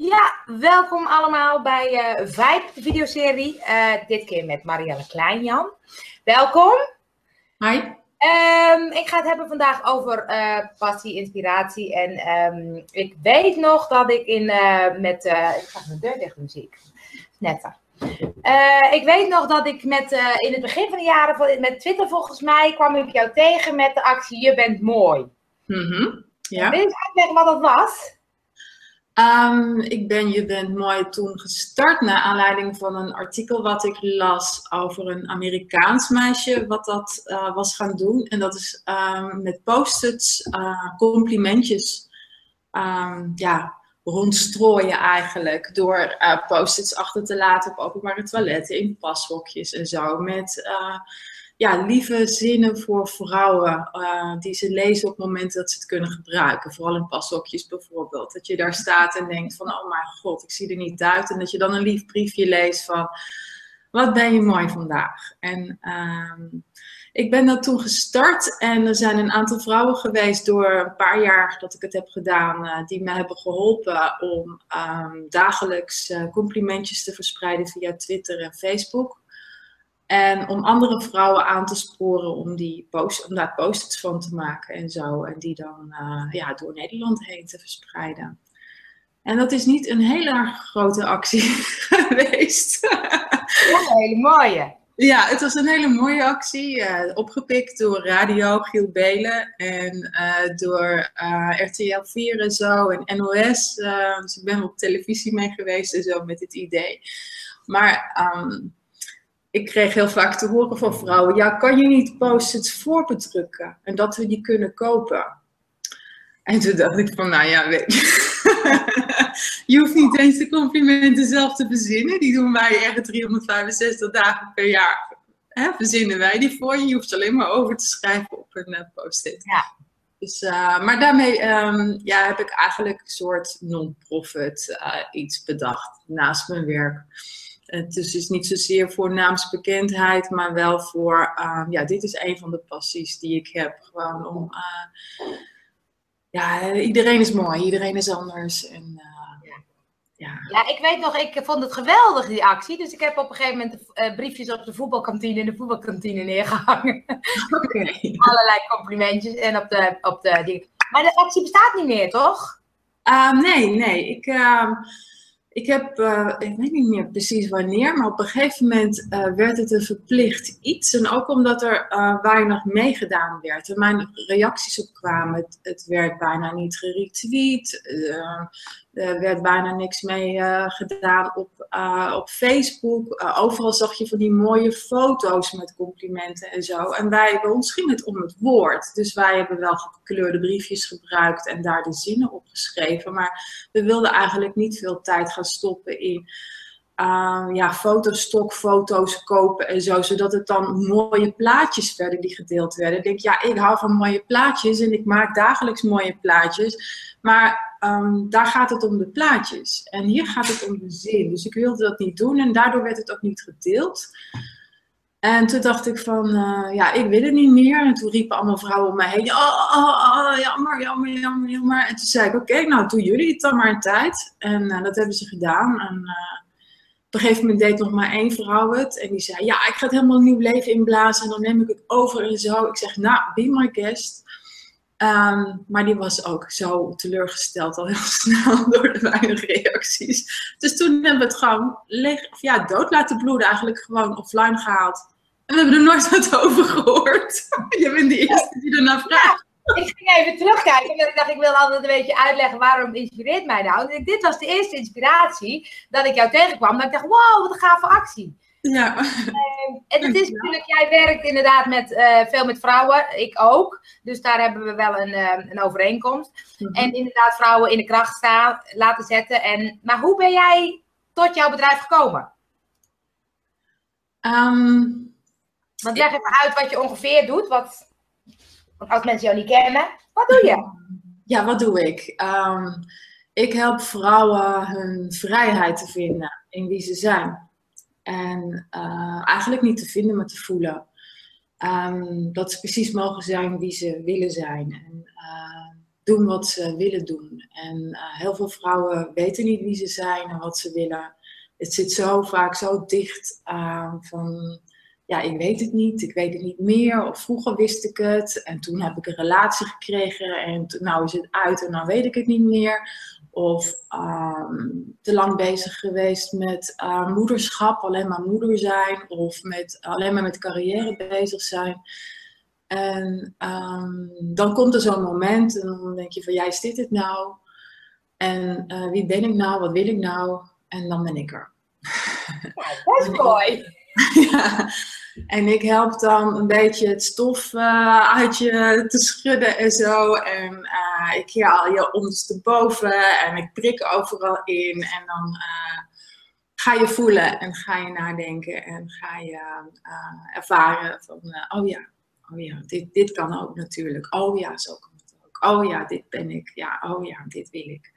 Ja, welkom allemaal bij uh, Vibe, de videoserie. Uh, dit keer met Marielle Kleinjan. Welkom. Hi. Um, ik ga het hebben vandaag over uh, passie, inspiratie. En um, ik weet nog dat ik in met. ik ga mijn deur dicht muziek. Netter. ik weet nog dat ik met, in het begin van de jaren met Twitter volgens mij kwam ik jou tegen met de actie Je bent mooi. Mm -hmm. Ja. Wil je uitleggen wat dat was? Um, ik ben Je bent mooi toen gestart naar aanleiding van een artikel wat ik las over een Amerikaans meisje wat dat uh, was gaan doen. En dat is um, met post-its uh, complimentjes um, ja, rondstrooien eigenlijk. Door uh, post-its achter te laten op openbare toiletten, in pashokjes en zo. Met ja, lieve zinnen voor vrouwen uh, die ze lezen op het moment dat ze het kunnen gebruiken. Vooral in pashokjes bijvoorbeeld. Dat je daar staat en denkt van, oh mijn god, ik zie er niet uit. En dat je dan een lief briefje leest van, wat ben je mooi vandaag. En uh, ik ben dat toen gestart en er zijn een aantal vrouwen geweest door een paar jaar dat ik het heb gedaan, uh, die me hebben geholpen om um, dagelijks uh, complimentjes te verspreiden via Twitter en Facebook. En om andere vrouwen aan te sporen om, die post, om daar post-its van te maken en zo. En die dan uh, ja, door Nederland heen te verspreiden. En dat is niet een hele grote actie geweest. Ja, een hele mooie. Ja, het was een hele mooie actie. Uh, opgepikt door Radio Giel Belen en uh, door RTL 4 en zo en NOS. dus ik ben op televisie mee geweest en zo met het idee. Maar um, ik kreeg heel vaak te horen van vrouwen: ja, kan je niet post-its voorbedrukken en dat we die kunnen kopen? En toen dacht ik van, nou ja, weet je. je hoeft niet eens de complimenten zelf te verzinnen. Die doen wij echt 365 dagen per jaar. Hè, verzinnen wij die voor je. Je hoeft alleen maar over te schrijven op een uh, post-it. Ja. Dus, uh, maar daarmee um, ja, heb ik eigenlijk een soort non-profit uh, iets bedacht naast mijn werk. Het is dus niet zozeer voor naamsbekendheid, maar wel voor, uh, ja, dit is een van de passies die ik heb. Gewoon om, uh, ja, iedereen is mooi, iedereen is anders. En, uh, ja. ja, ik weet nog, ik vond het geweldig die actie. Dus ik heb op een gegeven moment briefjes op de voetbalkantine in de voetbalkantine neergehangen. Okay. Allerlei complimentjes en op de, op de die. Maar de actie bestaat niet meer, toch? nee, nee. Ik ik heb, uh, ik weet niet meer precies wanneer, maar op een gegeven moment uh, werd het een verplicht iets. En ook omdat er uh, weinig meegedaan werd. En mijn reacties op kwamen. Het, het werd bijna niet geretweet. Er werd bijna niks mee gedaan op, op Facebook. overal zag je van die mooie foto's met complimenten en zo. En wij, bij ons ging het om het woord. Dus wij hebben wel gekleurde briefjes gebruikt en daar de zinnen op geschreven. Maar we wilden eigenlijk niet veel tijd gaan stoppen in uh, ja, fotostokfoto's kopen en zo, zodat het dan mooie plaatjes werden die gedeeld werden. Ik denk, ja, ik hou van mooie plaatjes en ik maak dagelijks mooie plaatjes, maar um, daar gaat het om de plaatjes. En hier gaat het om de zin. Dus ik wilde dat niet doen en daardoor werd het ook niet gedeeld. En toen dacht ik van, uh, ja, ik wil het niet meer. En toen riepen allemaal vrouwen om mij heen, oh, oh, oh, jammer, jammer, jammer, jammer. En toen zei ik, oké, nou, doen jullie het dan maar een tijd. En uh, dat hebben ze gedaan. En uh, op een gegeven moment deed nog maar één vrouw het. En die zei, ja, ik ga het helemaal nieuw leven inblazen. En dan neem ik het over en zo. Ik zeg, nou, be my guest. Um, maar die was ook zo teleurgesteld al heel snel door de weinige reacties. Dus toen hebben we het gewoon leeg, of ja, dood laten bloeden, eigenlijk gewoon offline gehaald. En we hebben er nooit wat over gehoord. Je bent de eerste die ernaar vraagt. ik ging even terugkijken en ik dacht, ik wil altijd een beetje uitleggen waarom inspireert mij nou. Dit was de eerste inspiratie dat ik jou tegenkwam. Dat ik dacht, wow, wat een gave actie. Ja. Uh, en het is natuurlijk, jij werkt inderdaad met, uh, veel met vrouwen, ik ook. Dus daar hebben we wel een, uh, een overeenkomst. Mm -hmm. En inderdaad vrouwen in de kracht staan, laten zetten. En, maar hoe ben jij tot jouw bedrijf gekomen? Um, Want leg even uit wat je ongeveer doet. Wat, als mensen jou niet kennen, wat doe je? Ja, wat doe ik? Um, ik help vrouwen hun vrijheid te vinden in wie ze zijn. En uh, eigenlijk niet te vinden, maar te voelen. Um, dat ze precies mogen zijn wie ze willen zijn. En uh, doen wat ze willen doen. En eh, heel veel vrouwen weten niet wie ze zijn en wat ze willen. Het zit zo vaak zo dicht aan van, ja, ik weet het niet, ik weet het niet meer. Of vroeger wist ik het en toen heb ik een relatie gekregen en nou is het uit en nou weet ik het niet meer. Of ehm, te lang bezig geweest met uh, moederschap, alleen maar moeder zijn. Of met, alleen maar met carrière bezig zijn. En um, dan komt er zo'n moment en dan denk je van, ja, is dit het nou? En uh, wie ben ik nou? Wat wil ik nou? En dan ben ik er. Ja, dat is mooi. En ik help dan een beetje het stof uh, uit je te schudden en zo. En uh, ik haal je ondersteboven en ik prik overal in. En dan uh, ga je voelen en ga je nadenken en ga je ervaren van, oh ja, oh ja, dit, dit kan ook natuurlijk. Oh ja, zo kan het ook. Oh ja, dit ben ik. Ja, oh ja, dit wil ik.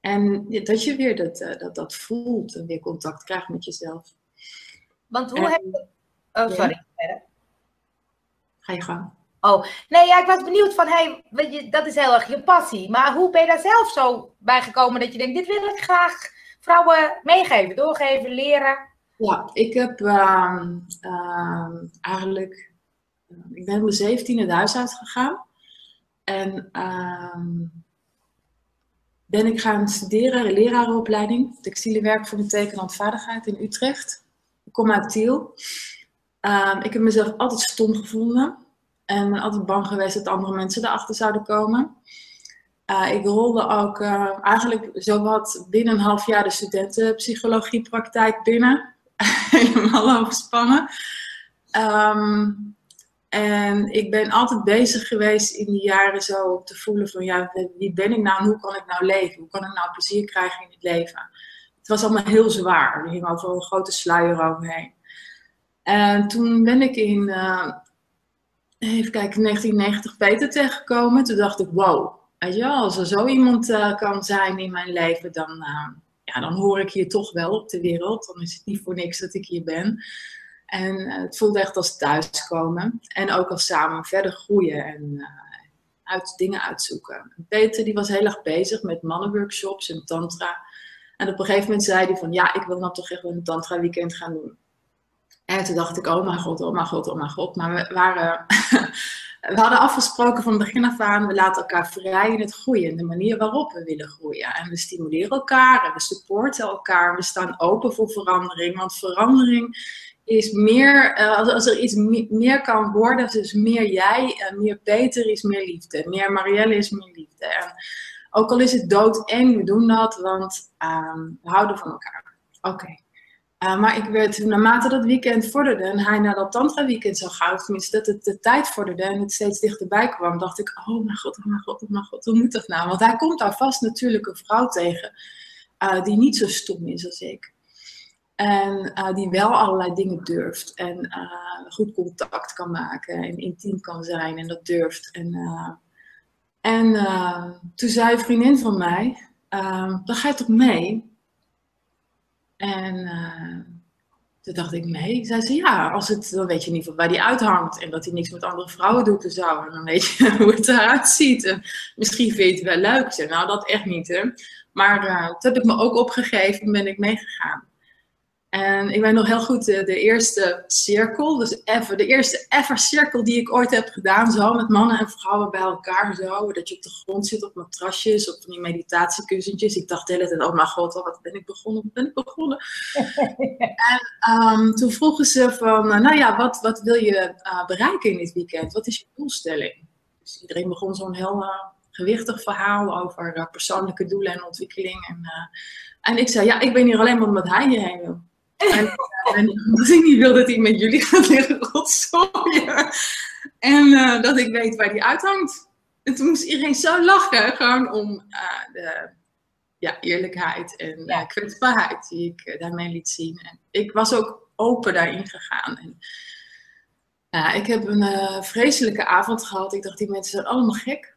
En dat je weer dat, dat, dat voelt en weer contact krijgt met jezelf. Want hoe en, heb je... Oh, sorry. Ja. Ga je gang. Oh, nee, ja, ik was benieuwd van, hey, je, dat is heel erg je passie. Maar hoe ben je daar zelf zo bij gekomen dat je denkt, dit wil ik graag vrouwen meegeven, doorgeven, leren? Ja, ik heb uh, uh, eigenlijk ik ben op mijn zeventiende het huis uitgegaan. En ben ik gaan studeren, lerarenopleiding, textiele werk voor de tekenhandvaardigheid in Utrecht. Kom uit Tiel. Uh, ik heb mezelf altijd stom gevonden. En altijd bang geweest dat andere mensen erachter zouden komen. Uh, ik rolde ook uh, eigenlijk zowat binnen een half jaar de studentenpsychologiepraktijk binnen. Helemaal overspannen. Um, en ik ben altijd bezig geweest in die jaren zo te voelen van ja, wie ben ik nou en hoe kan ik nou leven? Hoe kan ik nou plezier krijgen in het leven? Het was allemaal heel zwaar. Er hing overal een grote sluier overheen. En toen ben ik in, uh, even kijken, 1990 Peter tegengekomen. Toen dacht ik, wow, als er zo iemand uh, kan zijn in mijn leven, dan, uh, ja, dan hoor ik hier toch wel op de wereld. Dan is het niet voor niks dat ik hier ben. En het voelde echt als thuiskomen. En ook als samen verder groeien en uit, dingen uitzoeken. Peter die was heel erg bezig met mannenworkshops en tantra. En op een gegeven moment zei hij van ja, ik wil nou toch echt een tantra weekend gaan doen. En toen dacht ik, oh mijn god, oh mijn god, oh mijn god. Maar we waren... we hadden afgesproken van begin af aan, we laten elkaar vrij in het groeien. De manier waarop we willen groeien. En we stimuleren elkaar en we supporten elkaar. We staan open voor verandering. Want verandering is meer, uh, als, er iets meer kan worden, dus meer jij, en meer Peter is meer liefde, meer Marielle is meer liefde. En ook al is het doodeng, we doen dat, want uh, we houden van elkaar. Oké. Uh, maar ik werd, naarmate dat weekend vorderde en hij naar dat tantra weekend zou gaan, tenminste dat het de tijd vorderde en het steeds dichterbij kwam, dacht ik, oh mijn god, oh mijn god, oh mijn god, hoe moet dat nou? Want hij komt daar vast natuurlijk een vrouw tegen uh, die niet zo stom is als ik. En uh, die wel allerlei dingen durft. En goed contact kan maken. En intiem kan zijn. En dat durft. En, en toen zei een vriendin van mij. dan ga je toch mee? En toen dacht ik, nee. Zei ze, ja, als het, dan weet je in ieder geval waar die uithangt. En dat hij niks met andere vrouwen doet en zo. En dan weet je hoe het eruit ziet. En misschien vind je het wel leuk. Zei, nou, dat echt niet, hè. Maar toen heb ik me ook opgegeven en ben ik meegegaan. En ik weet nog heel goed de, de, eerste cirkel, dus even, de eerste ever cirkel die ik ooit heb gedaan, zo met mannen en vrouwen bij elkaar, zo, dat je op de grond zit op matrasjes, op die meditatiekussentjes. Ik dacht de hele tijd, oh mijn god, wat ben ik begonnen, wat ben ik begonnen. en um, toen vroegen ze van, nou ja, wat, wat wil je uh, bereiken in dit weekend? Wat is je doelstelling? Dus iedereen begon zo'n heel uh, gewichtig verhaal over uh, persoonlijke doelen en ontwikkeling. En, en ik zei, ja, ik ben hier alleen maar omdat hij hierheen wil. En, en niet wil dat hij met jullie gaat liggen rotzooien. En uh, dat ik weet waar die uithangt. En toen moest iedereen zo lachen, gewoon om uh, de ja, eerlijkheid en ja. kwetsbaarheid die ik daarmee liet zien. En ik was ook open daarin gegaan. En, ik heb een vreselijke avond gehad. Ik dacht, die mensen zijn allemaal gek.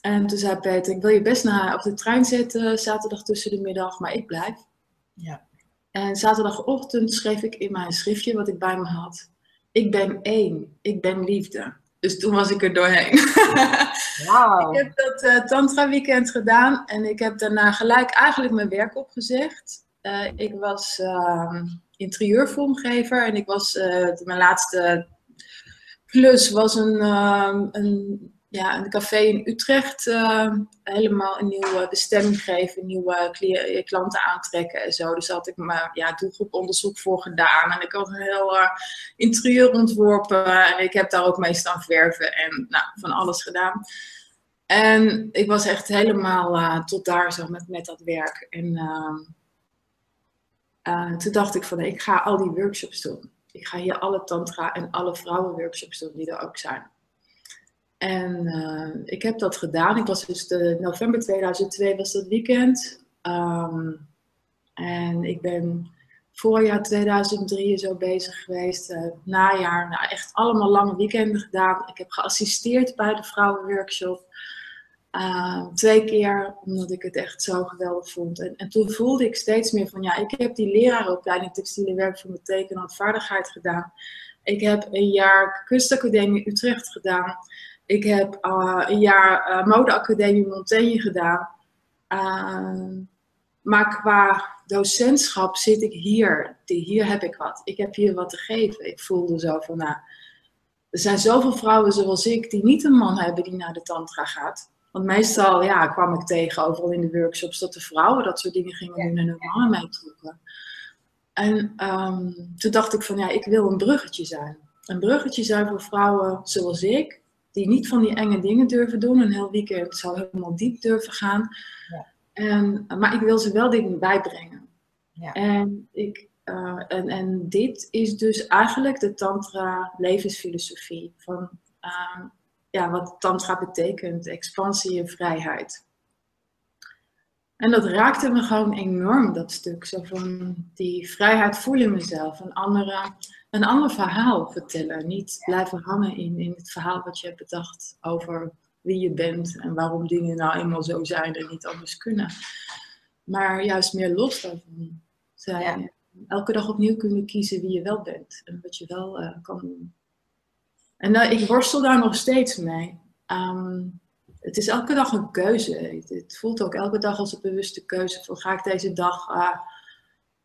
En toen zei Peter, ik wil je best naar, op de trein zetten zaterdag tussen de middag, maar ik blijf. Ja. En zaterdagochtend schreef ik in mijn schriftje wat ik bij me had. Ik ben één. Ik ben liefde. Dus toen was ik er doorheen. Wow. ik heb dat uh, Tantra weekend gedaan en ik heb daarna gelijk eigenlijk mijn werk opgezegd. Uh, ik was uh, interieurvormgever en ik was, mijn laatste klus was een, ehm, een ja, een café in Utrecht uh, helemaal een nieuwe bestemming geven, nieuwe klanten aantrekken en zo. Dus daar had ik mijn ja, doelgroeponderzoek voor gedaan. En ik had een heel uh, interieur ontworpen. En ik heb daar ook mee staan verven en nou, van alles gedaan. En ik was echt helemaal uh, tot daar zo met, met dat werk. En ehm, toen dacht ik van, ik ga al die workshops doen. Ik ga hier alle tantra en alle vrouwenworkshops doen die er ook zijn. En uh, ik heb dat gedaan. Ik was dus de november 2002 was dat weekend. Um, en ik ben voorjaar 2003 zo bezig geweest. Uh, najaar, nou echt allemaal lange weekenden gedaan. Ik heb geassisteerd bij de vrouwenworkshop. Uh, twee keer, omdat ik het echt zo geweldig vond. En, en, toen voelde ik steeds meer van, ja, ik heb die leraaropleiding textiele werk voor mijn teken vaardigheid gedaan. Ik heb een jaar kunstacademie Utrecht gedaan. Ik heb uh, een jaar uh, modeacademie Montaigne gedaan. Uh, maar qua docentschap zit ik hier. Hier heb ik wat. Ik heb hier wat te geven. Ik voelde zo van, nou, er zijn zoveel vrouwen zoals ik die niet een man hebben die naar de tantra gaat. Want meestal ja, kwam ik tegen, overal in de workshops, dat de vrouwen dat soort dingen gingen doen en hun mannen meetrokken. En um, toen dacht ik van, ja, ik wil een bruggetje zijn. Een bruggetje zijn voor vrouwen zoals ik, die niet van die enge dingen durven doen. Een heel weekend zou helemaal diep durven gaan. Ja. En, maar ik wil ze wel dingen bijbrengen. Ja. En, ik, uh, en, en dit is dus eigenlijk de Tantra levensfilosofie. Van uh, ja, wat Tantra betekent: expansie en vrijheid. En dat raakte me gewoon enorm, dat stuk. Zo van die vrijheid voelen mezelf. Een, andere, een ander verhaal vertellen. Niet blijven hangen in, in het verhaal wat je hebt bedacht over wie je bent en waarom dingen nou eenmaal zo zijn en niet anders kunnen. Maar juist meer los daarvan zijn. Elke dag opnieuw kunnen kiezen wie je wel bent en wat je wel uh, kan doen. En uh, ik worstel daar nog steeds mee. Um, het is elke dag een keuze. Het, voelt ook elke dag als een bewuste keuze. Van ga ik deze dag uh,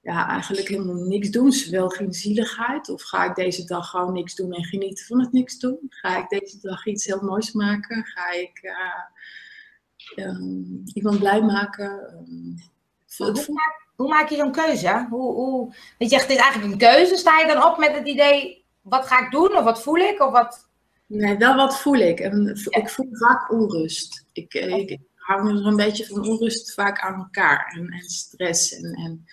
ja, eigenlijk helemaal niks doen, zowel geen zieligheid. Of ga ik deze dag gewoon niks doen en genieten van het niks doen? Ga ik deze dag iets heel moois maken? Ga ik uh, um, iemand blij maken? Um, hoe, maak, hoe, maak, je zo'n keuze? Hoe, hoe, je zegt, het is eigenlijk een keuze. Sta je dan op met het idee, wat ga ik doen? Of wat voel ik? Of wat... Nee, wel wat voel ik. En ik voel vaak onrust. Ik, ik hang er een beetje van onrust vaak aan elkaar. En, en stress. En, en,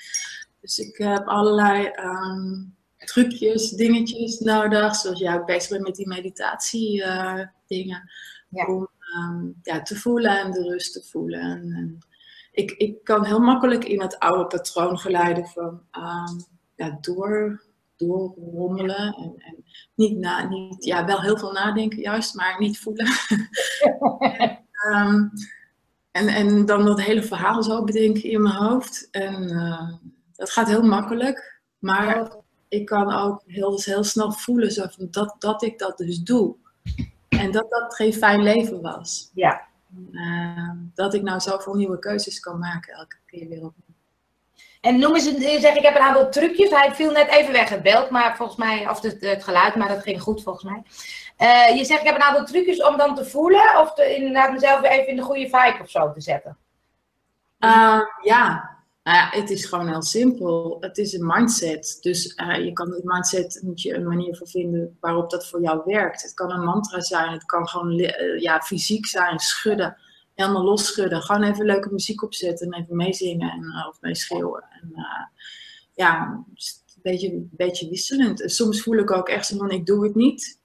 dus ik heb allerlei um, trucjes, dingetjes nodig. Zoals jij ook bezig bent met die meditatie uh, dingen. Ja. Om um, ja, te voelen en de rust te voelen. En, en, ik, ik kan heel makkelijk in het oude patroon geleiden van um, ja, door doorrommelen. En, en niet, na, niet, ja, wel heel veel nadenken juist, maar niet voelen. en, en, en, dan dat hele verhaal zo bedenken in mijn hoofd. En uh, dat gaat heel makkelijk. Maar ik kan ook heel, heel snel voelen zo van dat, dat ik dat dus doe. En dat dat geen fijn leven was. Ja. Uh, dat ik nou zoveel nieuwe keuzes kan maken elke keer weer opnieuw. En noem eens, je zegt ik heb een aantal trucjes. Hij viel net even weg het beeld, maar volgens mij, of het, het geluid, maar dat ging goed volgens mij. Uh, je zegt ik heb een aantal trucjes om dan te voelen of te, inderdaad mezelf weer even in de goede vibe of zo te zetten. Uh, ja. Nou ja, het is gewoon heel simpel. Het is een mindset. Dus uh, je kan die mindset, moet je een manier voor vinden waarop dat voor jou werkt. Het kan een mantra zijn, het kan gewoon ja, fysiek zijn, schudden helemaal losschudden. Gewoon even leuke muziek opzetten en even meezingen en, uh, of meeschreeuwen. En ja, een beetje, een beetje wisselend. Soms voel ik ook echt zo van, ik doe het niet.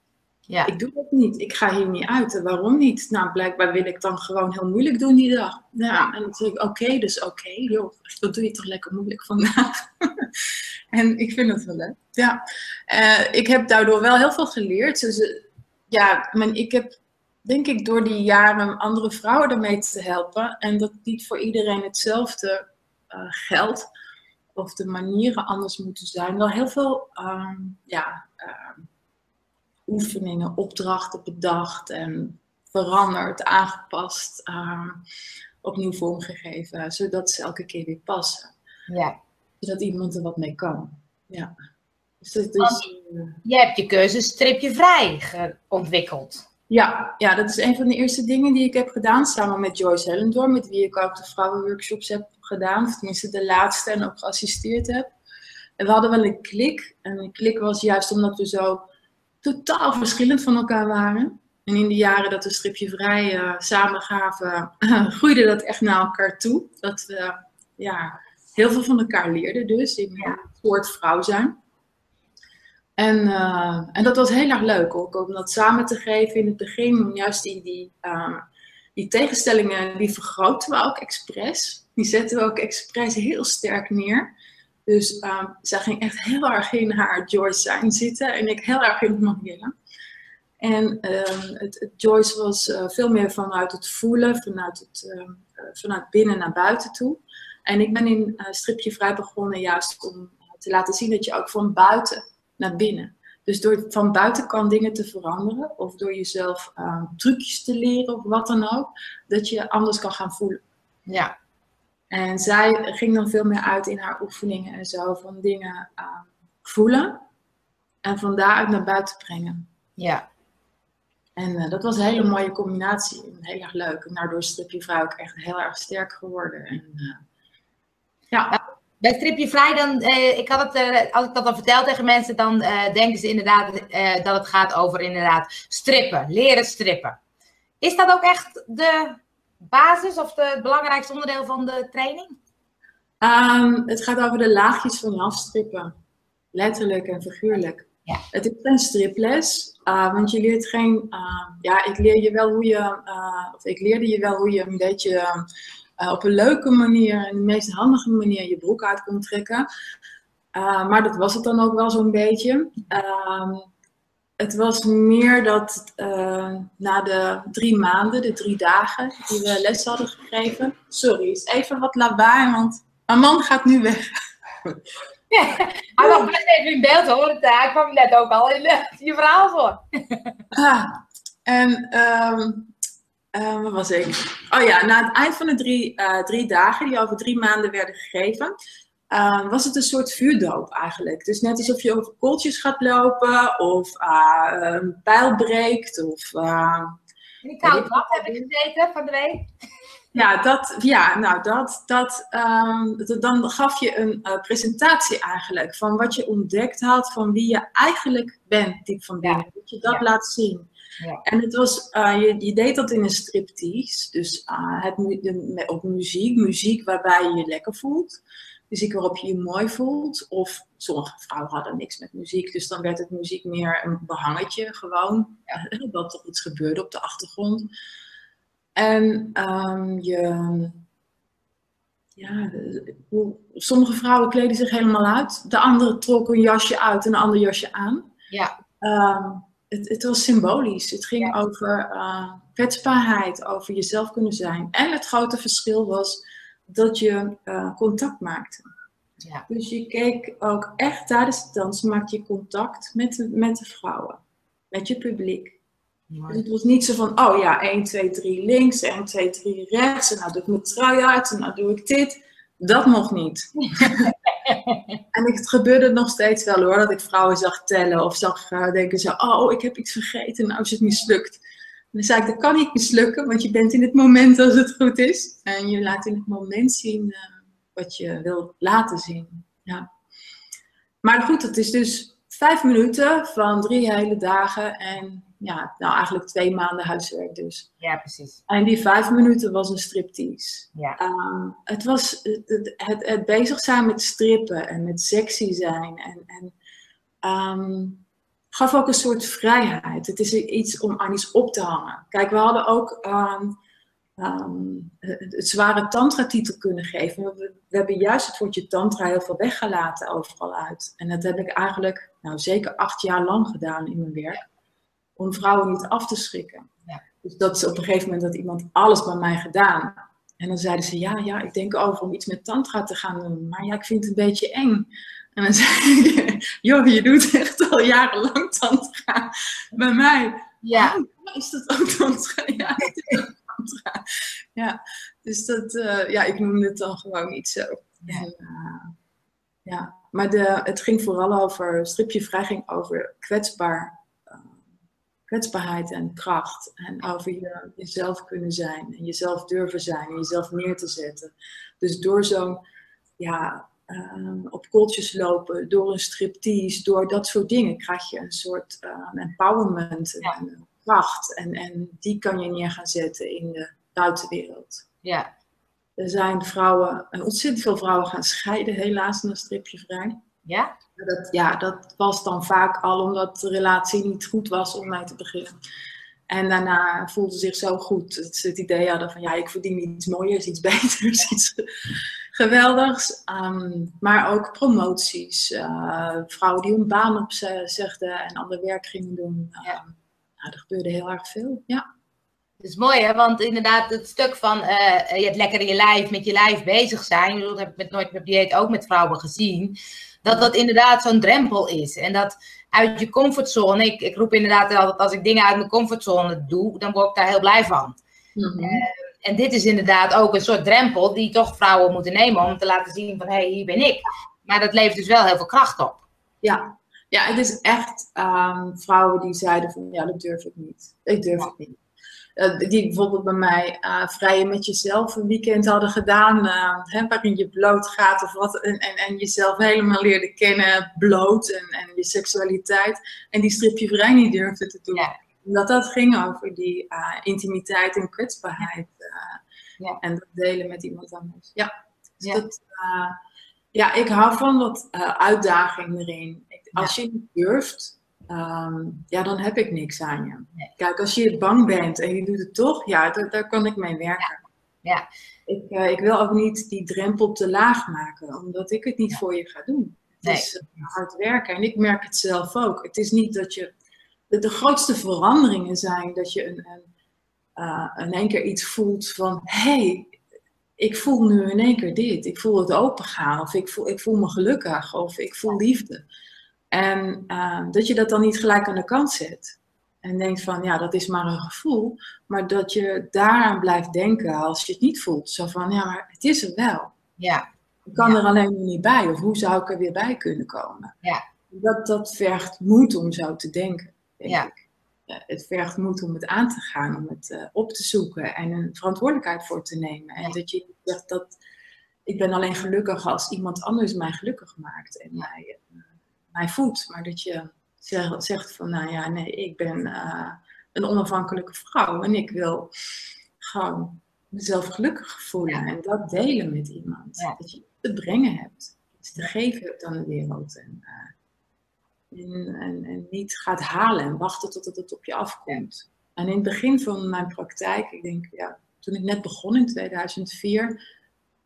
Ja. Ik doe het niet. Ik ga hier niet uit. waarom niet? Nou, blijkbaar wil ik dan gewoon heel moeilijk doen die dag. Ja, en dan zeg ik, oké, dus oké. Joh, dat doe je toch lekker moeilijk vandaag. en ik vind het wel leuk. Ja. Uh, ik heb daardoor wel heel veel geleerd. Dus, ja, men, ik heb denk ik, door die jaren andere vrouwen ermee te helpen. En dat niet voor iedereen hetzelfde uh, geldt. Of de manieren anders moeten zijn. Wel heel veel, um, ja, uh, oefeningen, opdrachten bedacht en veranderd, aangepast, ehm, opnieuw vormgegeven, zodat ze elke keer weer passen. Ja. Zodat iemand er wat mee kan. Ja. Dus dat is, uh, je hebt je keuze stripje vrij ontwikkeld. Ja, ja, dat is een van de eerste dingen die ik heb gedaan samen met Joyce Hellendoor, met wie ik ook de vrouwenworkshops heb gedaan, of tenminste de laatste en ook geassisteerd heb. En we hadden wel een klik. En een klik was juist omdat we zo totaal verschillend van elkaar waren. En in de jaren dat we stripje vrij uh, samen gaven, groeide dat echt naar elkaar toe. Dat we ja, heel veel van elkaar leerden dus, in soort vrouw zijn. En, uh, en dat was heel erg leuk ook, om dat samen te geven in het begin. Juist die, die, uh, die tegenstellingen, die vergroten we ook expres. Die zetten we ook expres heel sterk neer. Dus uh, zij ging echt heel erg in haar Joyce zijn zitten en ik heel erg in het Marielle. En ehm, het, Joyce was uh, veel meer vanuit het voelen, vanuit, het, uh, vanuit binnen naar buiten toe. En ik ben in uh, Stripje Vrij begonnen juist om te laten zien dat je ook van buiten naar binnen. Dus door van buitenkant dingen te veranderen of door jezelf ehm, trucjes te leren of wat dan ook, dat je anders kan gaan voelen. Ja. En zij ging dan veel meer uit in haar oefeningen en zo van dingen voelen en van daaruit naar buiten brengen. Ja. En uh, dat was een hele mooie combinatie. Heel erg leuk. En daardoor is Stripje Vrij ook echt heel erg sterk geworden. En, uh, ja. Bij Stripje Vrij, dan, uh, ik had het, als ik dat dan vertel tegen mensen, dan denken ze inderdaad dat het gaat over inderdaad strippen, leren strippen. Is dat ook echt de basis of de, het belangrijkste onderdeel van de training? Um, het gaat over de laagjes van je afstrippen. Letterlijk en figuurlijk. Ja. Het is een striples, uh, want je leert geen. Uh, ja, ik leer je wel hoe je. Uh, of ik leerde je wel hoe je een beetje op een leuke manier en de meest handige manier je broek uit kon trekken. maar dat was het dan ook wel zo'n beetje. Ehm, het was meer dat na de drie maanden, de drie dagen die we les hadden gegeven. Sorry, is even wat lawaai, want mijn man gaat nu weg. Ja, hij was best even in beeld hoor. Hij kwam net ook al in de, je verhaal voor. Ah, en um, uh, wat was ik? Oh ja, na het eind van de drie, uh, drie dagen, die over drie maanden werden gegeven, uh, was het een soort vuurdoop eigenlijk. Dus net alsof je over kooltjes gaat lopen, of een pijl breekt, of... in die koude bad heb ik gezeten van de week. Ja, dat, ja nou dat, dat, um, dan gaf je een uh, presentatie eigenlijk van wat je ontdekt had, van wie je eigenlijk bent, diep van binnen. Ja. Dat je dat ja. laat zien. Ja. En het was, uh, je, je, deed dat in een striptease, dus uh, het, de, op muziek, muziek waarbij je je lekker voelt. Muziek waarop je je mooi voelt. Of sommige vrouwen hadden niks met muziek, dus dan werd het muziek meer een behangetje gewoon. dat er iets gebeurde op de achtergrond. En um, je, ja, sommige vrouwen kleden zich helemaal uit. De andere trok een jasje uit en een ander jasje aan. Ja. Um, het, het, was symbolisch. Het ging ja. over uh, kwetsbaarheid, over jezelf kunnen zijn. En het grote verschil was dat je uh, contact maakte. Ja. Dus je keek ook echt tijdens het dansen, maakte je contact met de, met de vrouwen, met je publiek. Dus het was niet zo van, oh ja, 1, 2, 3 links, 1, 2, 3 rechts. En nou doe ik mijn trui uit en nou doe ik dit. Dat mocht niet. en het gebeurde nog steeds wel hoor, dat ik vrouwen zag tellen of zag uh, denken zo, oh ik heb iets vergeten, nou is het mislukt. Dan zei ik, dat kan niet mislukken, want je bent in het moment als het goed is. En je laat in het moment zien uh, wat je wil laten zien. Ja. Maar goed, het is dus vijf minuten van drie hele dagen en ja, nou eigenlijk twee maanden huiswerk dus. Ja, precies. En die vijf minuten was een striptease. Ja. Um, het was het, het, het, bezig zijn met strippen en met sexy zijn en, en um, gaf ook een soort vrijheid. Het is iets om aan iets op te hangen. Kijk, we hadden ook um, het zware tantra-titel kunnen geven. We, we, hebben juist het woordje tantra heel veel weggelaten overal uit. En dat heb ik eigenlijk nou, zeker acht jaar lang gedaan in mijn werk om vrouwen niet af te schrikken. Ja. Dus dat is op een gegeven moment dat iemand alles bij mij gedaan. En dan zeiden ze, ja, ja, ik denk over om iets met tantra te gaan doen. Maar ja, ik vind het een beetje eng. En dan zei ik, joh, je doet echt al jarenlang tantra bij mij. Ja. Oh, is dat ook tantra? Ja, het is ook tantra. Ja, dus dat, uh, ja, ik noemde het dan gewoon niet zo. En, uh, ja, maar de, het ging vooral over, stripje vrij ging over kwetsbaar, uh, kwetsbaarheid en kracht. En over je, jezelf kunnen zijn en jezelf durven zijn en jezelf neer te zetten. Dus door zo'n, ja, uh, op kooltjes lopen, door een striptease, door dat soort dingen krijg je een soort uh, empowerment en kracht. En, en die kan je neer gaan zetten in de buitenwereld. Ja. Er zijn vrouwen, ontzettend veel vrouwen gaan scheiden, helaas, naar stripje vrij. Ja? Dat, ja, dat was dan vaak al omdat de relatie niet goed was om mij te beginnen. En daarna voelde ze zich zo goed. Dat ze het idee hadden van ja, ik verdien iets mooiers, iets beters, iets geweldigs. Um, maar ook promoties. Uh, vrouwen die hun baan opzegden en ander werk gingen doen. Uh, ja. nou, er gebeurde heel erg veel, ja. Dat is mooi, hè? want inderdaad, het stuk van uh, je hebt lekker in je lijf, met je lijf bezig zijn, dat heb ik met Nooit meer dieet ook met vrouwen gezien, dat dat inderdaad zo'n drempel is. En dat uit je comfortzone, ik, ik roep inderdaad altijd, als ik dingen uit mijn comfortzone doe, dan word ik daar heel blij van. Uh, en dit is inderdaad ook een soort drempel die toch vrouwen moeten nemen om te laten zien van, hé, hey, hier ben ik. Maar dat levert dus wel heel veel kracht op. Ja, ja het is echt um, vrouwen die zeiden van, ja, dat durf ik niet. Ik durf ja. het niet. Uh, die bijvoorbeeld bij mij uh, vrijen met jezelf een weekend hadden gedaan, uh, hè, waarin je bloot gaat of wat, en, en, en jezelf helemaal leerde kennen, bloot en, en je seksualiteit. En die stripje vrij niet durfde te doen. Ja. Dat dat ging over die intimiteit en kwetsbaarheid. Ja. En dat delen met iemand anders. Ja, dus Ja. Dat, ja ik hou van wat uitdaging erin. Ik, als je niet durft, Um, ja, dan heb ik niks aan je. Nee. Kijk, als je bang bent en je doet het toch, ja, daar, daar kan ik mee werken. Ja. Ik, ik, wil ook niet die drempel te laag maken, omdat ik het niet voor je ga doen. Het Nee. is hard werken en ik merk het zelf ook. Het is niet dat je. De, de grootste veranderingen zijn dat je een, een, uh, in één keer iets voelt van: hé, hey, ik voel nu in één keer dit. Ik voel het opengaan, of ik voel, ik voel me gelukkig, of ik voel liefde. En uh, dat je dat dan niet gelijk aan de kant zet. En denkt van, ja, dat is maar een gevoel. Maar dat je daaraan blijft denken als je het niet voelt. Zo van, ja, maar het is er wel. Ja. Ik kan Ja. er alleen nog niet bij. Of hoe zou ik er weer bij kunnen komen? Ja. Dat, dat vergt moed om zo te denken, denk Ja. ik. Het vergt moed om het aan te gaan, om het uh, op te zoeken en een verantwoordelijkheid voor te nemen. En dat je zegt dat ik ben alleen gelukkig als iemand anders mij gelukkig maakt en mij, uh, mij voedt. Maar dat je zegt, zegt van, nou ja, nee, ik ben uh, een onafhankelijke vrouw en ik wil gewoon mezelf gelukkig voelen Ja. en dat delen met iemand. Ja. Dat je te brengen hebt, iets te geven hebt aan de wereld. En, uh, en, en, niet gaat halen en wachten tot het op je afkomt. En in het begin van mijn praktijk, ik denk, ja, toen ik net begon in 2004,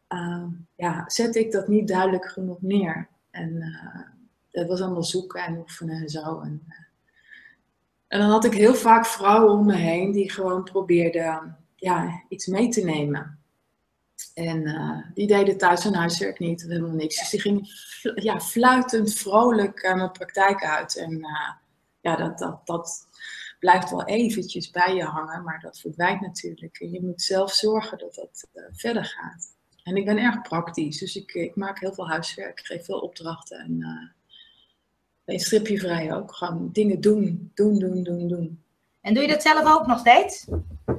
uh, ja, zette ik dat niet duidelijk genoeg neer. En dat was allemaal zoeken en oefenen en zo. En, uh, en dan had ik heel vaak vrouwen om me heen die gewoon probeerden ja, iets mee te nemen. En uh, die deden thuis hun huiswerk niet, helemaal niks. Dus die gingen ja, fluitend, vrolijk uh, mijn praktijk uit. En uh, ja, dat, dat, dat blijft wel eventjes bij je hangen, maar dat verdwijnt natuurlijk. En je moet zelf zorgen dat dat verder gaat. En ik ben erg praktisch, dus ik, ik maak heel veel huiswerk, ik geef veel opdrachten. En een stripje vrij ook. Gewoon dingen doen, doen, doen, doen, doen. En doe je dat zelf ook nog steeds?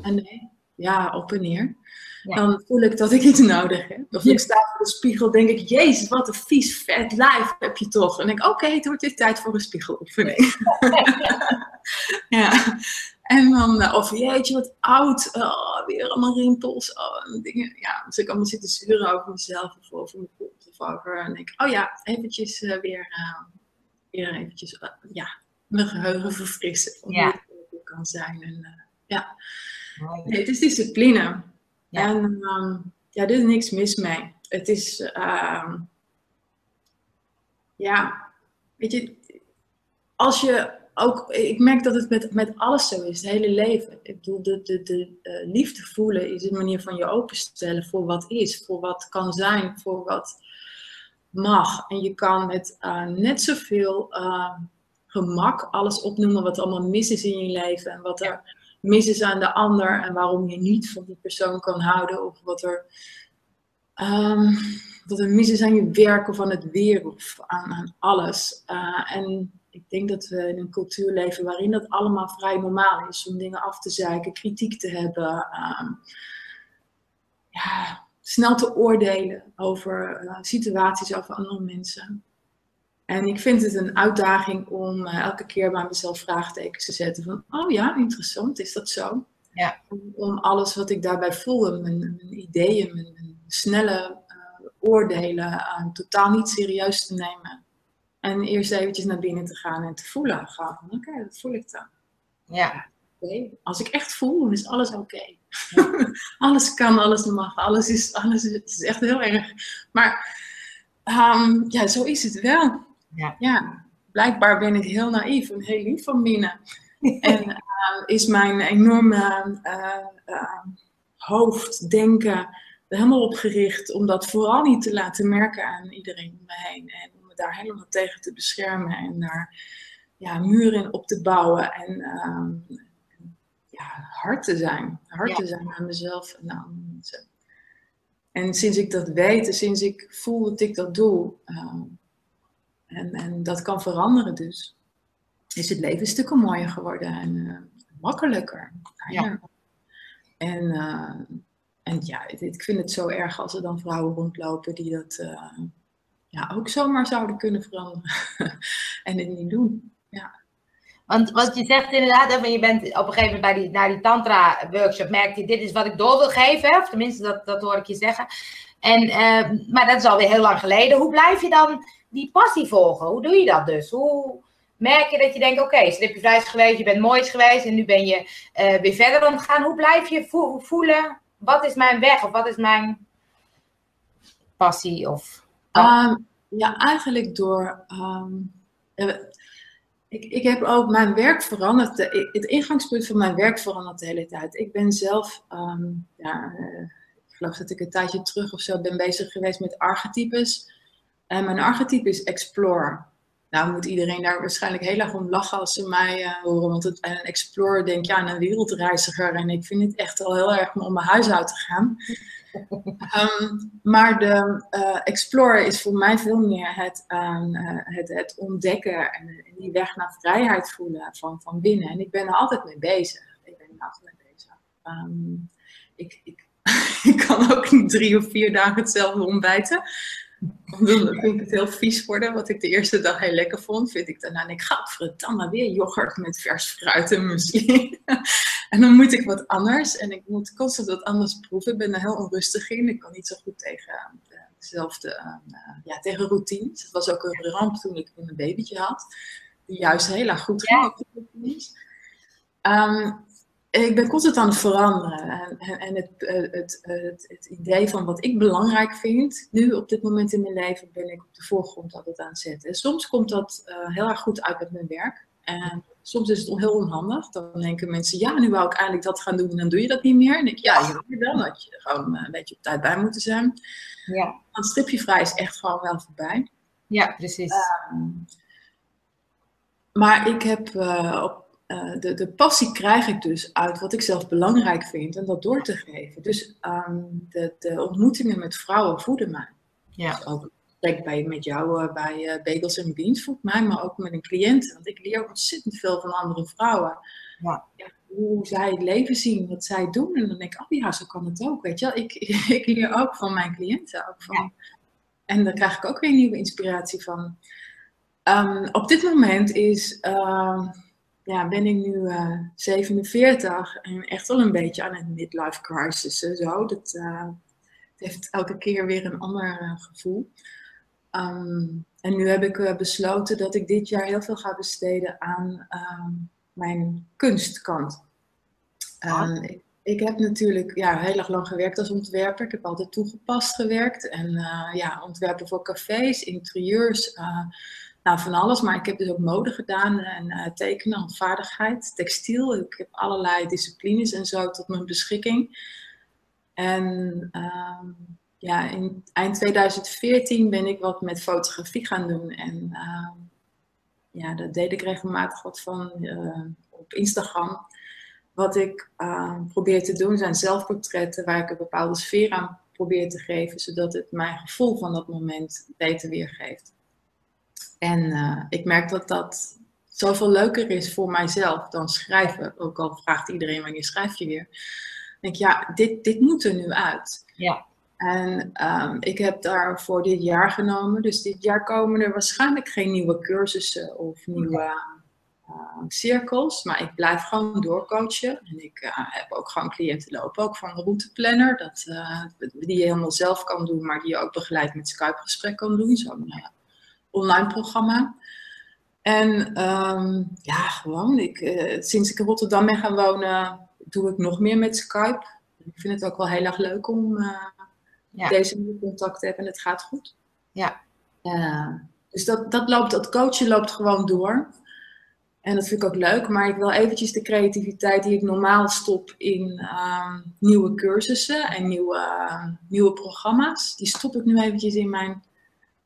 En nee, ja, op en neer. Ja. Dan voel ik dat ik iets nodig heb. Of ik sta voor de spiegel, denk ik, jezus, wat een vies vet lijf heb je toch. En denk ik, oké, okay, het wordt weer tijd voor een spiegeloefening. ja. En dan, of jeetje, wat oud, oh, weer allemaal rimpels. Oh, dingen. Ja, dus ik allemaal zitten zuren over mezelf of over mijn kop of over. En denk ik, oh ja, eventjes uh, weer, uh, weer eventjes, uh, ja, mijn geheugen verfrissen. Of ja. het kan zijn. En, ja. Nee, het is discipline. Ja. En um, ja, er is niks mis mee. Het is, um, ja, weet je, als je ook, ik merk dat het met, met alles zo is, het hele leven. Ik bedoel, de, de, de uh, liefde voelen is een manier van je openstellen voor wat is, voor wat kan zijn, voor wat, mag. En je kan met uh, net zoveel uh, gemak alles opnoemen wat allemaal mis is in je leven. En wat er mis is aan de ander. En waarom je niet van die persoon kan houden. Of wat er, um, wat er mis is aan je werk of aan het weer. Of aan, aan alles. Uh, en ik denk dat we in een cultuur leven waarin dat allemaal vrij normaal is. Om dingen af te zeiken, kritiek te hebben. Um, ja, snel te oordelen over uh, situaties, over andere mensen. En ik vind het een uitdaging om uh, elke keer bij mezelf vraagtekens te zetten van, oh ja, interessant, is dat zo? Ja. Om, om alles wat ik daarbij voel, mijn, mijn ideeën, mijn, mijn snelle uh, oordelen, totaal niet serieus te nemen. En eerst eventjes naar binnen te gaan en te voelen. Gewoon, oké, okay, dat voel ik dan. Ja. Okay. Als ik echt voel, dan is alles oké. Okay. alles kan, alles mag, alles is, alles is, het is echt heel erg. Maar um, ja, zo is het wel. Ja. ja. Blijkbaar ben ik heel naïef en heel lief van binnen. en uh, is mijn enorme uh, uh, hoofddenken er helemaal op gericht om dat vooral niet te laten merken aan iedereen om me heen. En om me daar helemaal tegen te beschermen en daar ja, muren op te bouwen. En um, ja, hard te zijn. Hard ja. te zijn aan mezelf en aan mensen. En sinds ik dat weet, en sinds ik voel dat ik dat doe, uh, en, en dat kan veranderen dus, is het leven stukken mooier geworden en uh, makkelijker. Ja. En, uh, en ja, ik vind het zo erg als er dan vrouwen rondlopen die dat uh, ja, ook zomaar zouden kunnen veranderen en het niet doen. Ja. Want wat je zegt inderdaad, je bent op een gegeven moment bij die, naar die tantra-workshop, merkte je, dit is wat ik door wil geven. Of tenminste, dat, dat hoor ik je zeggen. En, uh, maar dat is alweer heel lang geleden. Hoe blijf je dan die passie volgen? Hoe doe je dat dus? Hoe merk je dat je denkt, oké, okay, slipje is geweest, je bent moois geweest en nu ben je uh, weer verder omgegaan. Hoe blijf je vo voelen, wat is mijn weg of wat is mijn passie? Of, um, ja, eigenlijk door... Um, ik, ik heb ook mijn werk veranderd. Het ingangspunt van mijn werk verandert de hele tijd. Ik ben zelf, um, ja, ik geloof dat ik een tijdje terug of zo ben bezig geweest met archetypes. En mijn archetype is Explorer. Nou moet iedereen daar waarschijnlijk heel erg om lachen als ze mij uh, horen. Want het, een explorer denk ja aan een wereldreiziger. En ik vind het echt al heel erg om mijn huis uit te gaan. um, maar de uh, explorer is voor mij veel meer het, uh, het, het, ontdekken en die weg naar vrijheid voelen van, van binnen. En ik ben er altijd mee bezig. Ik ben er altijd mee bezig. Um, ik, ik, ik kan ook niet drie of vier dagen hetzelfde ontbijten. Dan vind ik het heel vies worden. Wat ik de eerste dag heel lekker vond, vind ik daarna, ik ga verdamme weer yoghurt met vers fruit en muesli. en dan moet ik wat anders. En ik moet constant wat anders proeven. Ik ben er heel onrustig in. Ik kan niet zo goed tegen dezelfde, uh, ja, tegen routines. Het was ook een ramp toen ik een babytje had. Die juist heel erg goed ging. Ja. Um, ik ben constant aan het veranderen. En, en het, het, het, het, idee van wat ik belangrijk vind, nu op dit moment in mijn leven, ben ik op de voorgrond altijd aan het zetten. En soms komt dat uh, heel erg goed uit met mijn werk. En soms is het heel onhandig. Dan denken mensen, ja, nu wou ik eigenlijk dat gaan doen en dan doe je dat niet meer. En ik, ja, je dan had je gewoon een beetje op tijd bij moeten zijn. Ja. Want stipje vrij is echt gewoon wel voorbij. Ja, precies. Um, maar ik heb uh, op uh, de, de passie krijg ik dus uit wat ik zelf belangrijk vind en dat door te geven. Dus um, de, de, ontmoetingen met vrouwen voeden mij. Ja. Dus ook bij, met jou uh, bij uh, Bagels en Beans voedt mij, maar ook met een cliënt. Want ik leer ontzettend veel van andere vrouwen. Ja. Ja, hoe zij het leven zien, wat zij doen. En dan denk ik, oh ja, zo kan het ook. Weet je? Ik, ik leer ook van mijn cliënten. Ook van, ja. En daar krijg ik ook weer nieuwe inspiratie van. Um, op dit moment is ja, ben ik nu uh, 47 en echt wel een beetje aan het midlife crisis. Zo. Dat uh, heeft elke keer weer een ander uh, gevoel. Um, en nu heb ik besloten dat ik dit jaar heel veel ga besteden aan um, mijn kunstkant. Um, ik, ik, heb natuurlijk ja, heel erg lang gewerkt als ontwerper. Ik heb altijd toegepast gewerkt. En ja, ontwerpen voor cafés, interieurs nou, van alles, maar ik heb dus ook mode gedaan en uh, tekenen, handvaardigheid, textiel. Ik heb allerlei disciplines en zo tot mijn beschikking. En uh, ja, in eind 2014 ben ik wat met fotografie gaan doen. En ehm, ja, daar deed ik regelmatig wat van uh, op Instagram. Wat ik uh, probeer te doen zijn zelfportretten waar ik een bepaalde sfeer aan probeer te geven, zodat het mijn gevoel van dat moment beter weergeeft. En uh, ik merk dat dat zoveel leuker is voor mijzelf dan schrijven. Ook al vraagt iedereen wanneer schrijf je weer. Ik denk, ja, dit, dit moet er nu uit. Ja. En um, ik heb daar voor dit jaar genomen. Dus dit jaar komen er waarschijnlijk geen nieuwe cursussen of nieuwe uh, cirkels. Maar ik blijf gewoon doorcoachen. En ik uh, heb ook gewoon cliënten lopen, ook van de routeplanner. Dat, uh, die je helemaal zelf kan doen, maar die je ook begeleid met Skype-gesprek kan doen. Zo'n online programma. En um, ja, gewoon, ik, sinds ik in Rotterdam ben gaan wonen, doe ik nog meer met Skype. Ik vind het ook wel heel erg leuk om ja. deze nieuwe contact hebben en het gaat goed. Ja. Uh, dus dat, dat, loopt, dat coachen loopt gewoon door. En dat vind ik ook leuk, maar ik wil eventjes de creativiteit die ik normaal stop in uh, nieuwe cursussen en nieuwe, nieuwe programma's, die stop ik nu eventjes in mijn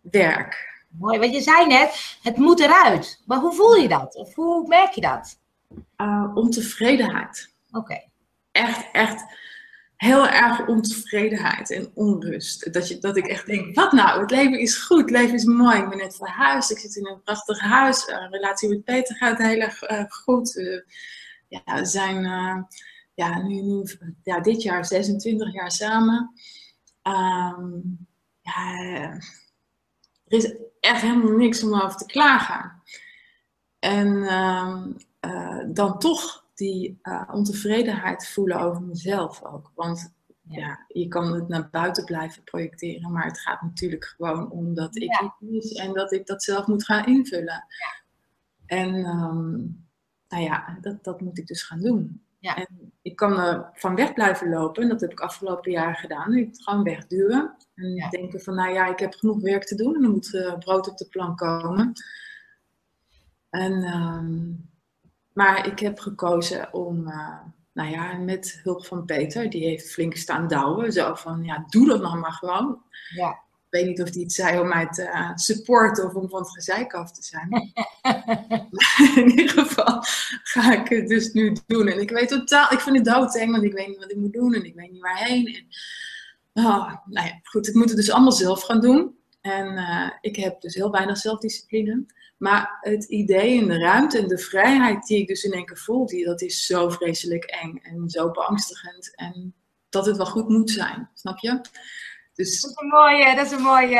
werk. Mooi, want je zei net, het moet eruit. Maar hoe voel je dat? Of hoe merk je dat? Uh, ontevredenheid. Oké. Okay. Echt, echt heel erg ontevredenheid en onrust. Dat, je, dat ik echt denk, wat nou? Het leven is goed, het leven is mooi. Ik ben net verhuisd, ik zit in een prachtig huis. Een relatie met Peter gaat heel erg uh, goed. Uh, ja, we zijn ja, nu, nu ja, dit jaar 26 jaar samen. Um, ja, er is echt helemaal niks om over te klagen. En um, dan toch die uh, ontevredenheid voelen over mezelf ook. Want ja. je kan het naar buiten blijven projecteren, maar het gaat natuurlijk gewoon om dat ik ja. iets en dat ik dat zelf moet gaan invullen. Ja. En um, nou ja, dat, dat moet ik dus gaan doen. Ja. En ik kan er van weg blijven lopen, en dat heb ik afgelopen jaar gedaan. Ik gewoon wegduwen en Ja. denken van, nou ja, ik heb genoeg werk te doen en er moet uh, brood op de plank komen. En um, maar ik heb gekozen om, uh, nou ja, met hulp van Peter, die heeft flink staan douwen. Zo van, ja, doe dat nog maar gewoon. Ja. Ik weet niet of hij het zei om mij te uh, supporten of om van het gezeik af te zijn. in ieder geval ga ik het dus nu doen. En ik weet totaal, ik vind het doodeng, want ik weet niet wat ik moet doen en ik weet niet waarheen. En, oh, nou ja, goed, ik moet het dus allemaal zelf gaan doen. En uh, ik heb dus heel weinig zelfdiscipline. Maar het idee en de ruimte en de vrijheid die ik dus in één keer voel, die, dat is zo vreselijk eng en zo beangstigend. En dat het wel goed moet zijn, snap je? Dus... Dat is een mooie, dat is een mooie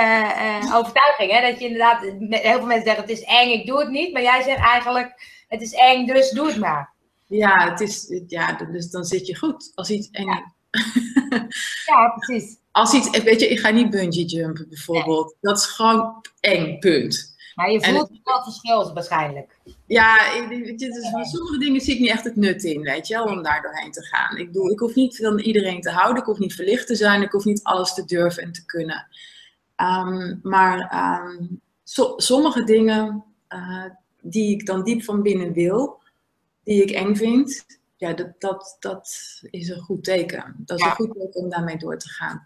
uh, overtuiging. Hè? Dat je inderdaad, heel veel mensen zeggen het is eng, ik doe het niet. Maar jij zegt eigenlijk, het is eng, dus doe het maar. Ja, het is, ja dus dan zit je goed. Als iets eng ja. ja, precies. Als iets, weet je, ik ga niet bungee jumpen bijvoorbeeld. Nee. Dat is gewoon eng, punt. Maar je voelt het, wel verschil waarschijnlijk. Ja, weet je, dus van sommige dingen zie ik niet echt het nut in, weet je wel, om daar doorheen te gaan. Ik, doe, ik hoef niet van iedereen te houden, ik hoef niet verlicht te zijn, ik hoef niet alles te durven en te kunnen. Um, maar um, so, sommige dingen uh, die ik dan diep van binnen wil, die ik eng vind, ja, dat, dat, dat is een goed teken. Dat is ja. een goed teken om daarmee door te gaan.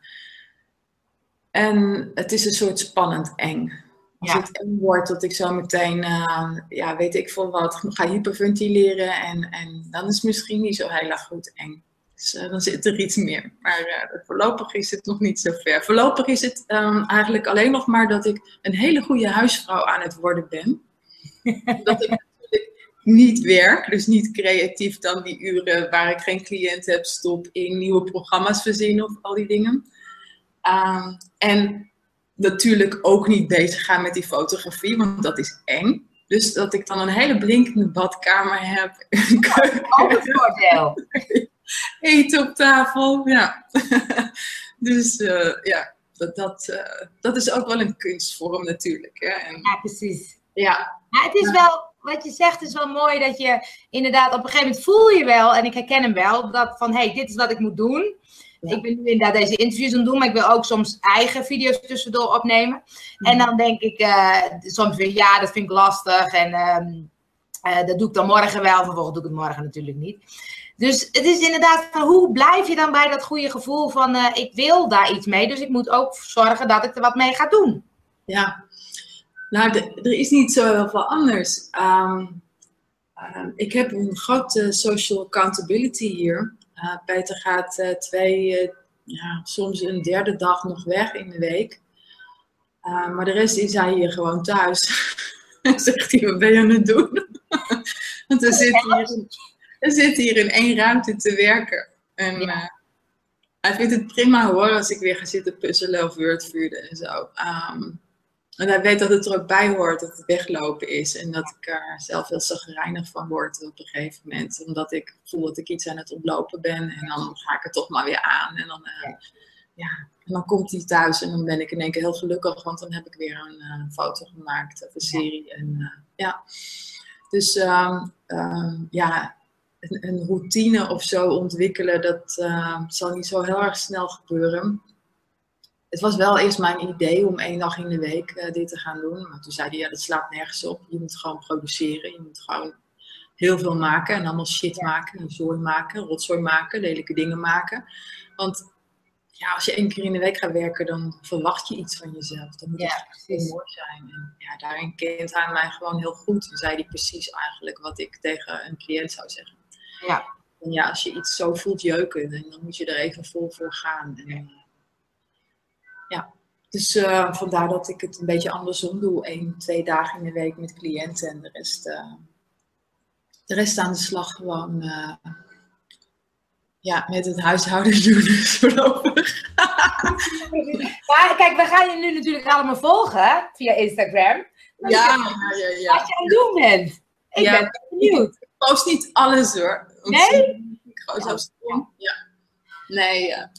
En het is een soort spannend eng. Als ja. het eng wordt, dat ik zo meteen, uh, ja, weet ik veel wat, ga hyperventileren. En, en dan is het misschien niet zo heel erg goed eng. Dus uh, dan zit er iets meer. Maar uh, voorlopig is het nog niet zo ver. Voorlopig is het um, eigenlijk alleen nog maar dat ik een hele goede huisvrouw aan het worden ben. dat ik natuurlijk niet werk, dus niet creatief dan die uren waar ik geen cliënt heb, stop in nieuwe programma's verzinnen of al die dingen. Um, en natuurlijk ook niet bezig gaan met die fotografie, want dat is eng. Dus dat ik dan een hele blinkende badkamer heb. Een keuken. Ook een voordeel. Eten op tafel, ja. dus uh, ja, dat, dat, uh, dat is ook wel een kunstvorm natuurlijk. Hè. En, ja, precies. Ja. Maar het is wel, wat je zegt is wel mooi dat je inderdaad op een gegeven moment voel je wel, en ik herken hem wel, dat van hé, hey, dit is wat ik moet doen. Ja. Ik ben nu inderdaad deze interviews aan het doen, maar ik wil ook soms eigen video's tussendoor opnemen. Mm. En dan denk ik uh, soms weer, ja, dat vind ik lastig. En um, uh, dat doe ik dan morgen wel, vervolgens doe ik het morgen natuurlijk niet. Dus het is inderdaad van hoe blijf je dan bij dat goede gevoel van eh, ik wil daar iets mee, dus ik moet ook zorgen dat ik er wat mee ga doen. Ja, nou, er is niet zo heel veel anders. Ehm, ehm, ik heb een grote social accountability hier. Uh, Peter gaat uh, twee, ja, soms een derde dag nog weg in de week. maar de rest is hij hier gewoon thuis. zegt hij, wat ben je aan het doen? Want er zit hier hier in één ruimte te werken. En uh, hij vindt het prima hoor als ik weer ga zitten puzzelen of wordvuren en zo. Um, en hij weet dat het er ook bij hoort dat het weglopen is. En dat ik er zelf heel zagrijnig van word op een gegeven moment. Omdat ik voel dat ik iets aan het ontlopen ben. En dan ga ik er toch maar weer aan. En dan, uh, ja. en dan komt hij thuis en dan ben ik in één keer heel gelukkig. Want dan heb ik weer een uh, foto gemaakt of een serie. En, ja. Dus um, um, ja, een, een, routine of zo ontwikkelen, dat uh, zal niet zo heel erg snel gebeuren. Het was wel eerst mijn idee om één dag in de week uh, dit te gaan doen. Maar toen zei hij, ja, dat slaat nergens op. Je moet gewoon produceren. Je moet gewoon heel veel maken en allemaal shit maken. En zooi maken, rotzooi maken, lelijke dingen maken. Want ja, als je één keer in de week gaat werken, dan verwacht je iets van jezelf. Dan moet ja, het mooi zijn. En ja, daarin kent hij mij gewoon heel goed. En zei hij precies eigenlijk wat ik tegen een cliënt zou zeggen. Ja. En ja, als je iets zo voelt jeuken, dan moet je er even vol voor gaan. En, uh, ja, dus uh, vandaar dat ik het een beetje andersom doe. Eén, twee dagen in de week met cliënten en de rest, uh, de rest aan de slag gewoon ja, met het huishouden doen voorlopig. maar kijk, we gaan je nu natuurlijk allemaal volgen via Instagram. Ja, ja, ja, ja, Wat je aan het doen bent. Ik ben benieuwd. Ik post niet alles hoor. Nee? Ja. Nee, ja.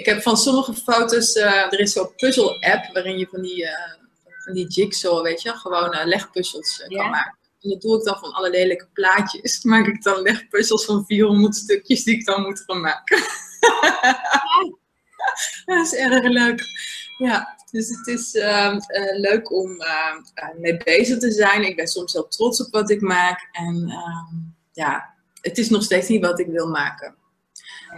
Ik heb van sommige foto's, uh, er is zo'n puzzel-app waarin je van die, uh, van die jigsaw, weet je, gewoon uh, legpuzzels kan maken. En dat doe ik dan van alle lelijke plaatjes. Maak ik dan legpuzzels van 400 stukjes die ik dan moet gaan maken. dat is erg leuk. Ja, dus het is uh, leuk om uh, mee bezig te zijn. Ik ben soms heel trots op wat ik maak. En uh, ja, het is nog steeds niet wat ik wil maken.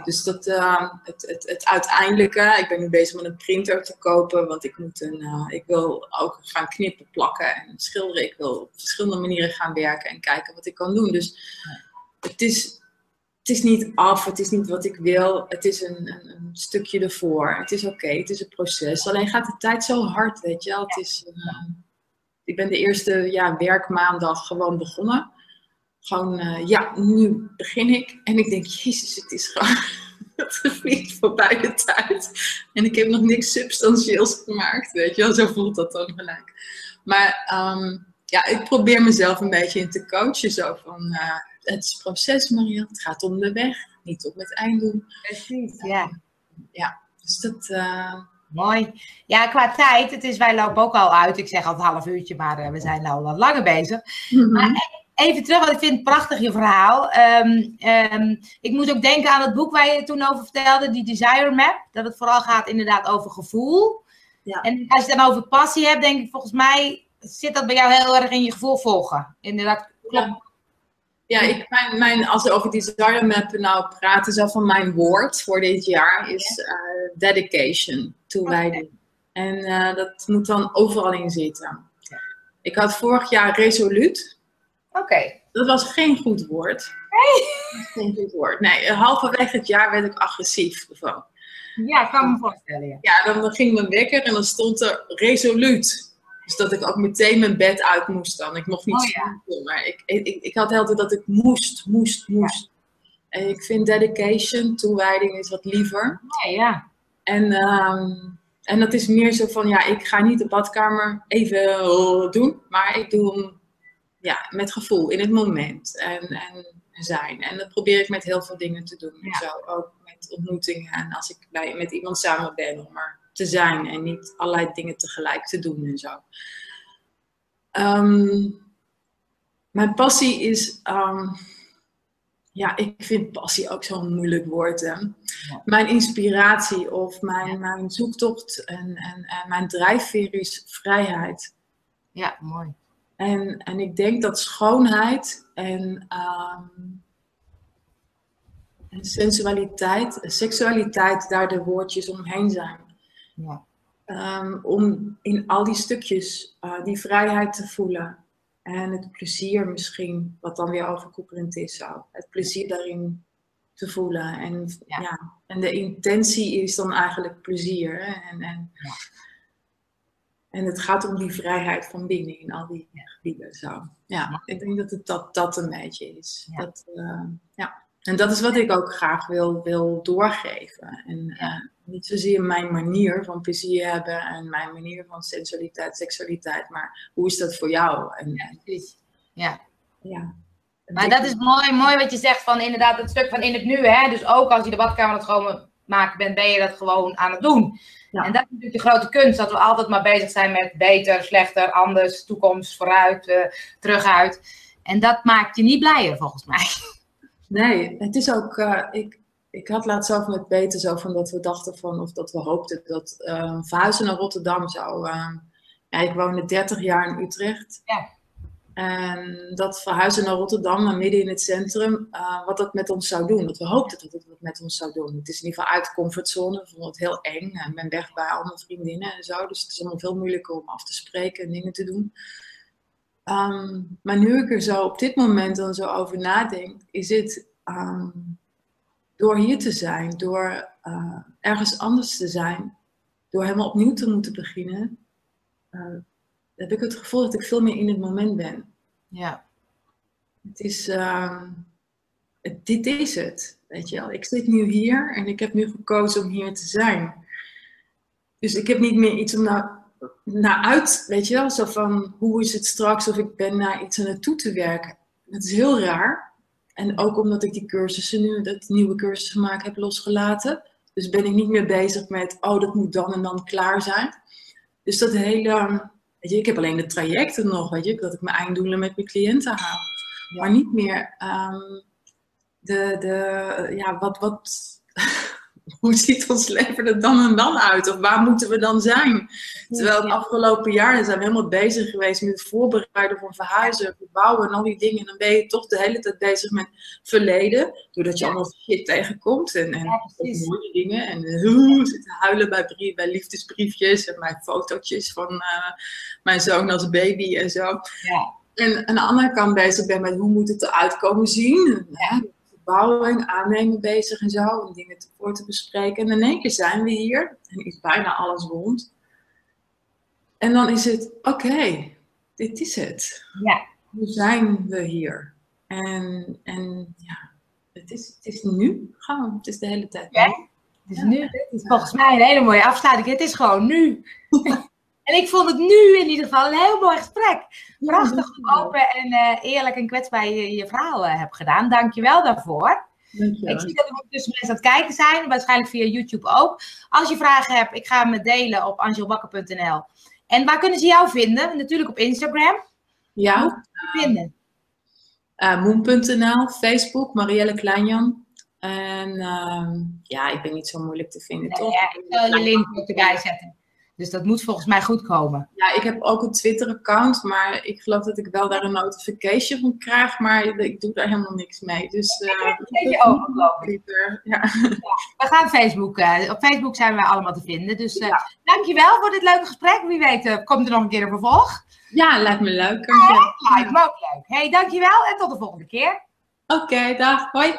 Dus dat, uh, het, het, het uiteindelijke, ik ben nu bezig met een printer te kopen, want ik, moet een, uh, ik wil ook gaan knippen, plakken en schilderen. Ik wil op verschillende manieren gaan werken en kijken wat ik kan doen. Dus het is, het is niet af, het is niet wat ik wil, het is een, een, een stukje ervoor. Het is oké, het is een proces. Alleen gaat de tijd zo hard, weet je wel. Het is, uh, ik ben de eerste ja, werkmaandag gewoon begonnen gewoon, uh, ja, nu begin ik. En ik denk, jezus, het is gewoon, het vliegt voorbij de tijd. En ik heb nog niks substantieels gemaakt, weet je wel. Zo voelt dat dan gelijk. Maar um, ja, ik probeer mezelf een beetje in te coachen. Zo van, uh, het is proces, Maria. Het gaat om de weg, niet om het einddoel. Precies, ja. Ja, dus dat... Uh, Mooi. Ja, qua tijd, het is, wij lopen ook al uit. Ik zeg al een half uurtje, maar uh, we zijn al wat langer bezig. Mm -hmm. Maar even terug, want ik vind het prachtig je verhaal. Um, um, ik moet ook denken aan het boek waar je toen over vertelde, die Desire Map. Dat het vooral gaat inderdaad over gevoel. Ja. En als je het dan over passie hebt, denk ik volgens mij zit dat bij jou heel erg in je gevoel volgen. Inderdaad, klopt. Ja. Ik, mijn, mijn, als we over Desire Map nou praten, zo van mijn woord voor dit jaar is uh, dedication, toewijding. Okay. En uh, dat moet dan overal in zitten. Ik had vorig jaar resoluut. Oké. Dat was geen goed woord. Nee. Geen goed woord. Nee, halverwege het jaar werd ik agressief ervan. Ja, ik kan me voorstellen. Ja, dan, dan ging mijn wekker en dan stond er resoluut. Dus dat ik ook meteen mijn bed uit moest dan. Ik mocht niet oh, ja. doen, maar ik, ik, ik had altijd dat ik moest, moest, moest. Ja. En ik vind dedication, toewijding, is wat liever. Ja, ja. En, um, en dat is meer zo van, ja, ik ga niet de badkamer even doen, maar ik doe hem ja, met gevoel, in het moment en, en zijn. En dat probeer ik met heel veel dingen te doen. Ja. Zo, ook met ontmoetingen en als ik bij, met iemand samen ben om er te zijn en niet allerlei dingen tegelijk te doen en zo. Um, mijn passie is, um, ja, ik vind passie ook zo'n moeilijk woord. Hè? Ja. Mijn inspiratie of mijn, ja. mijn zoektocht en, en, en mijn drijfveer is vrijheid. Ja, mooi. En, en ik denk dat schoonheid en um, En sensualiteit, seksualiteit, daar de woordjes omheen zijn. Ja. Ehm, om in al die stukjes uh, die vrijheid te voelen. En het plezier misschien, wat dan weer overkoepelend is. Zo. Het plezier daarin te voelen. En, ja. en de intentie is dan eigenlijk plezier. Hè? En, en, ja. en het gaat om die vrijheid van binnen in al die Zo. Ja, ik denk dat het dat, dat een beetje is. Dat, uh, ja. En dat is wat ik ook graag wil, wil doorgeven. En uh, niet zozeer mijn manier van plezier hebben en mijn manier van sensualiteit, seksualiteit, maar hoe is dat voor jou? En, ja, precies. Ja. ja. Maar dat is mooi, mooi wat je zegt van inderdaad het stuk van in het nu. Hè? Dus ook als je de badkamer aan het schoonmaken bent, ben je dat gewoon aan het doen. Ja. En dat is natuurlijk de grote kunst, dat we altijd maar bezig zijn met beter, slechter, anders, toekomst, vooruit, uh, teruguit. En dat maakt je niet blijer volgens mij. Nee, het is ook, uh, ik, ik had laatst zelf met Peter zo van dat we dachten van, of dat we hoopten dat uh, verhuizen naar Rotterdam zou. Ja, ik woonde 30 jaar in Utrecht. Ja. En dat verhuizen naar Rotterdam, naar midden in het centrum, uh, wat dat met ons zou doen. Dat we hoopten dat het wat met ons zou doen. Het is in ieder geval uit de comfortzone. We het heel eng. Ik ben weg bij mijn vriendinnen en zo. Dus het is allemaal veel moeilijker om af te spreken en dingen te doen. Um, maar nu ik er zo op dit moment dan zo over nadenk, is het um, door hier te zijn, door uh, ergens anders te zijn, door helemaal opnieuw te moeten beginnen, heb ik het gevoel dat ik veel meer in het moment ben. Ja. Het is, uh, het, dit is het, weet je wel. Ik zit nu hier en ik heb nu gekozen om hier te zijn. Dus ik heb niet meer iets om naar, naar uit, weet je wel. Zo van, hoe is het straks of ik ben naar iets aan naartoe te werken. Dat is heel raar. En ook omdat ik die cursussen nu, dat nieuwe cursussen maken heb losgelaten. Dus ben ik niet meer bezig met, oh, dat moet dan en dan klaar zijn. Dus dat hele, weet je, ik heb alleen de trajecten nog, weet je, dat ik mijn einddoelen met mijn cliënten haal. Maar niet meer um, de, de, ja, wat, wat, hoe ziet ons leven er dan en dan uit? Of waar moeten we dan zijn? Terwijl het afgelopen jaar zijn we helemaal bezig geweest met het voorbereiden van verhuizen, verbouwen en al die dingen. En dan ben je toch de hele tijd bezig met verleden. Doordat je allemaal shit tegenkomt en, en ja, mooie dingen. En uh, zitten huilen bij, brief, bij liefdesbriefjes en bij fotootjes van uh, mijn zoon als baby en zo. Ja. En aan de andere kant bezig ben met hoe moet het eruit komen zien. Ja bouwen en aannemen bezig en zo. En dingen voor te bespreken. En in één keer zijn we hier. En is bijna alles rond. En dan is het, oké, dit is het. Ja. Nu zijn we hier. En, en ja, het is, het is nu gewoon. Het is de hele tijd. Ja, het is nu. Het is volgens mij een hele mooie afsluiting. Het is gewoon nu. En ik vond het nu in ieder geval een heel mooi gesprek. Prachtig open en uh, eerlijk en kwetsbaar je, je verhaal uh, hebt gedaan. Dank je wel daarvoor. Dankjewel. Ik zie dat er ondertussen mensen aan het kijken zijn, waarschijnlijk via YouTube ook. Als je vragen hebt, ik ga me delen op angelbakker.nl. En waar kunnen ze jou vinden? Natuurlijk op Instagram. Ja. Hoe vinden? Uh, Moon.nl, Facebook, Marielle Kleinjan. En uh, ja, ik ben niet zo moeilijk te vinden, nee, toch? Ja, ik zal je link ook erbij zetten. Dus dat moet volgens mij goed komen. Ja, ik heb ook een Twitter-account, maar ik geloof dat ik wel daar een notification van krijg, maar ik doe daar helemaal niks mee. Dus uh, dat je ook, geloof ik. Ja. ja. we gaan Facebook, uh, op Facebook zijn we allemaal te vinden. Dus uh, ja. dankjewel voor dit leuke gesprek. Wie weet komt er nog een keer een vervolg. Ja, lijkt me leuk. Ja, lijkt me ook leuk. Hey, dankjewel en tot de volgende keer. Oké, okay, dag. Hoi.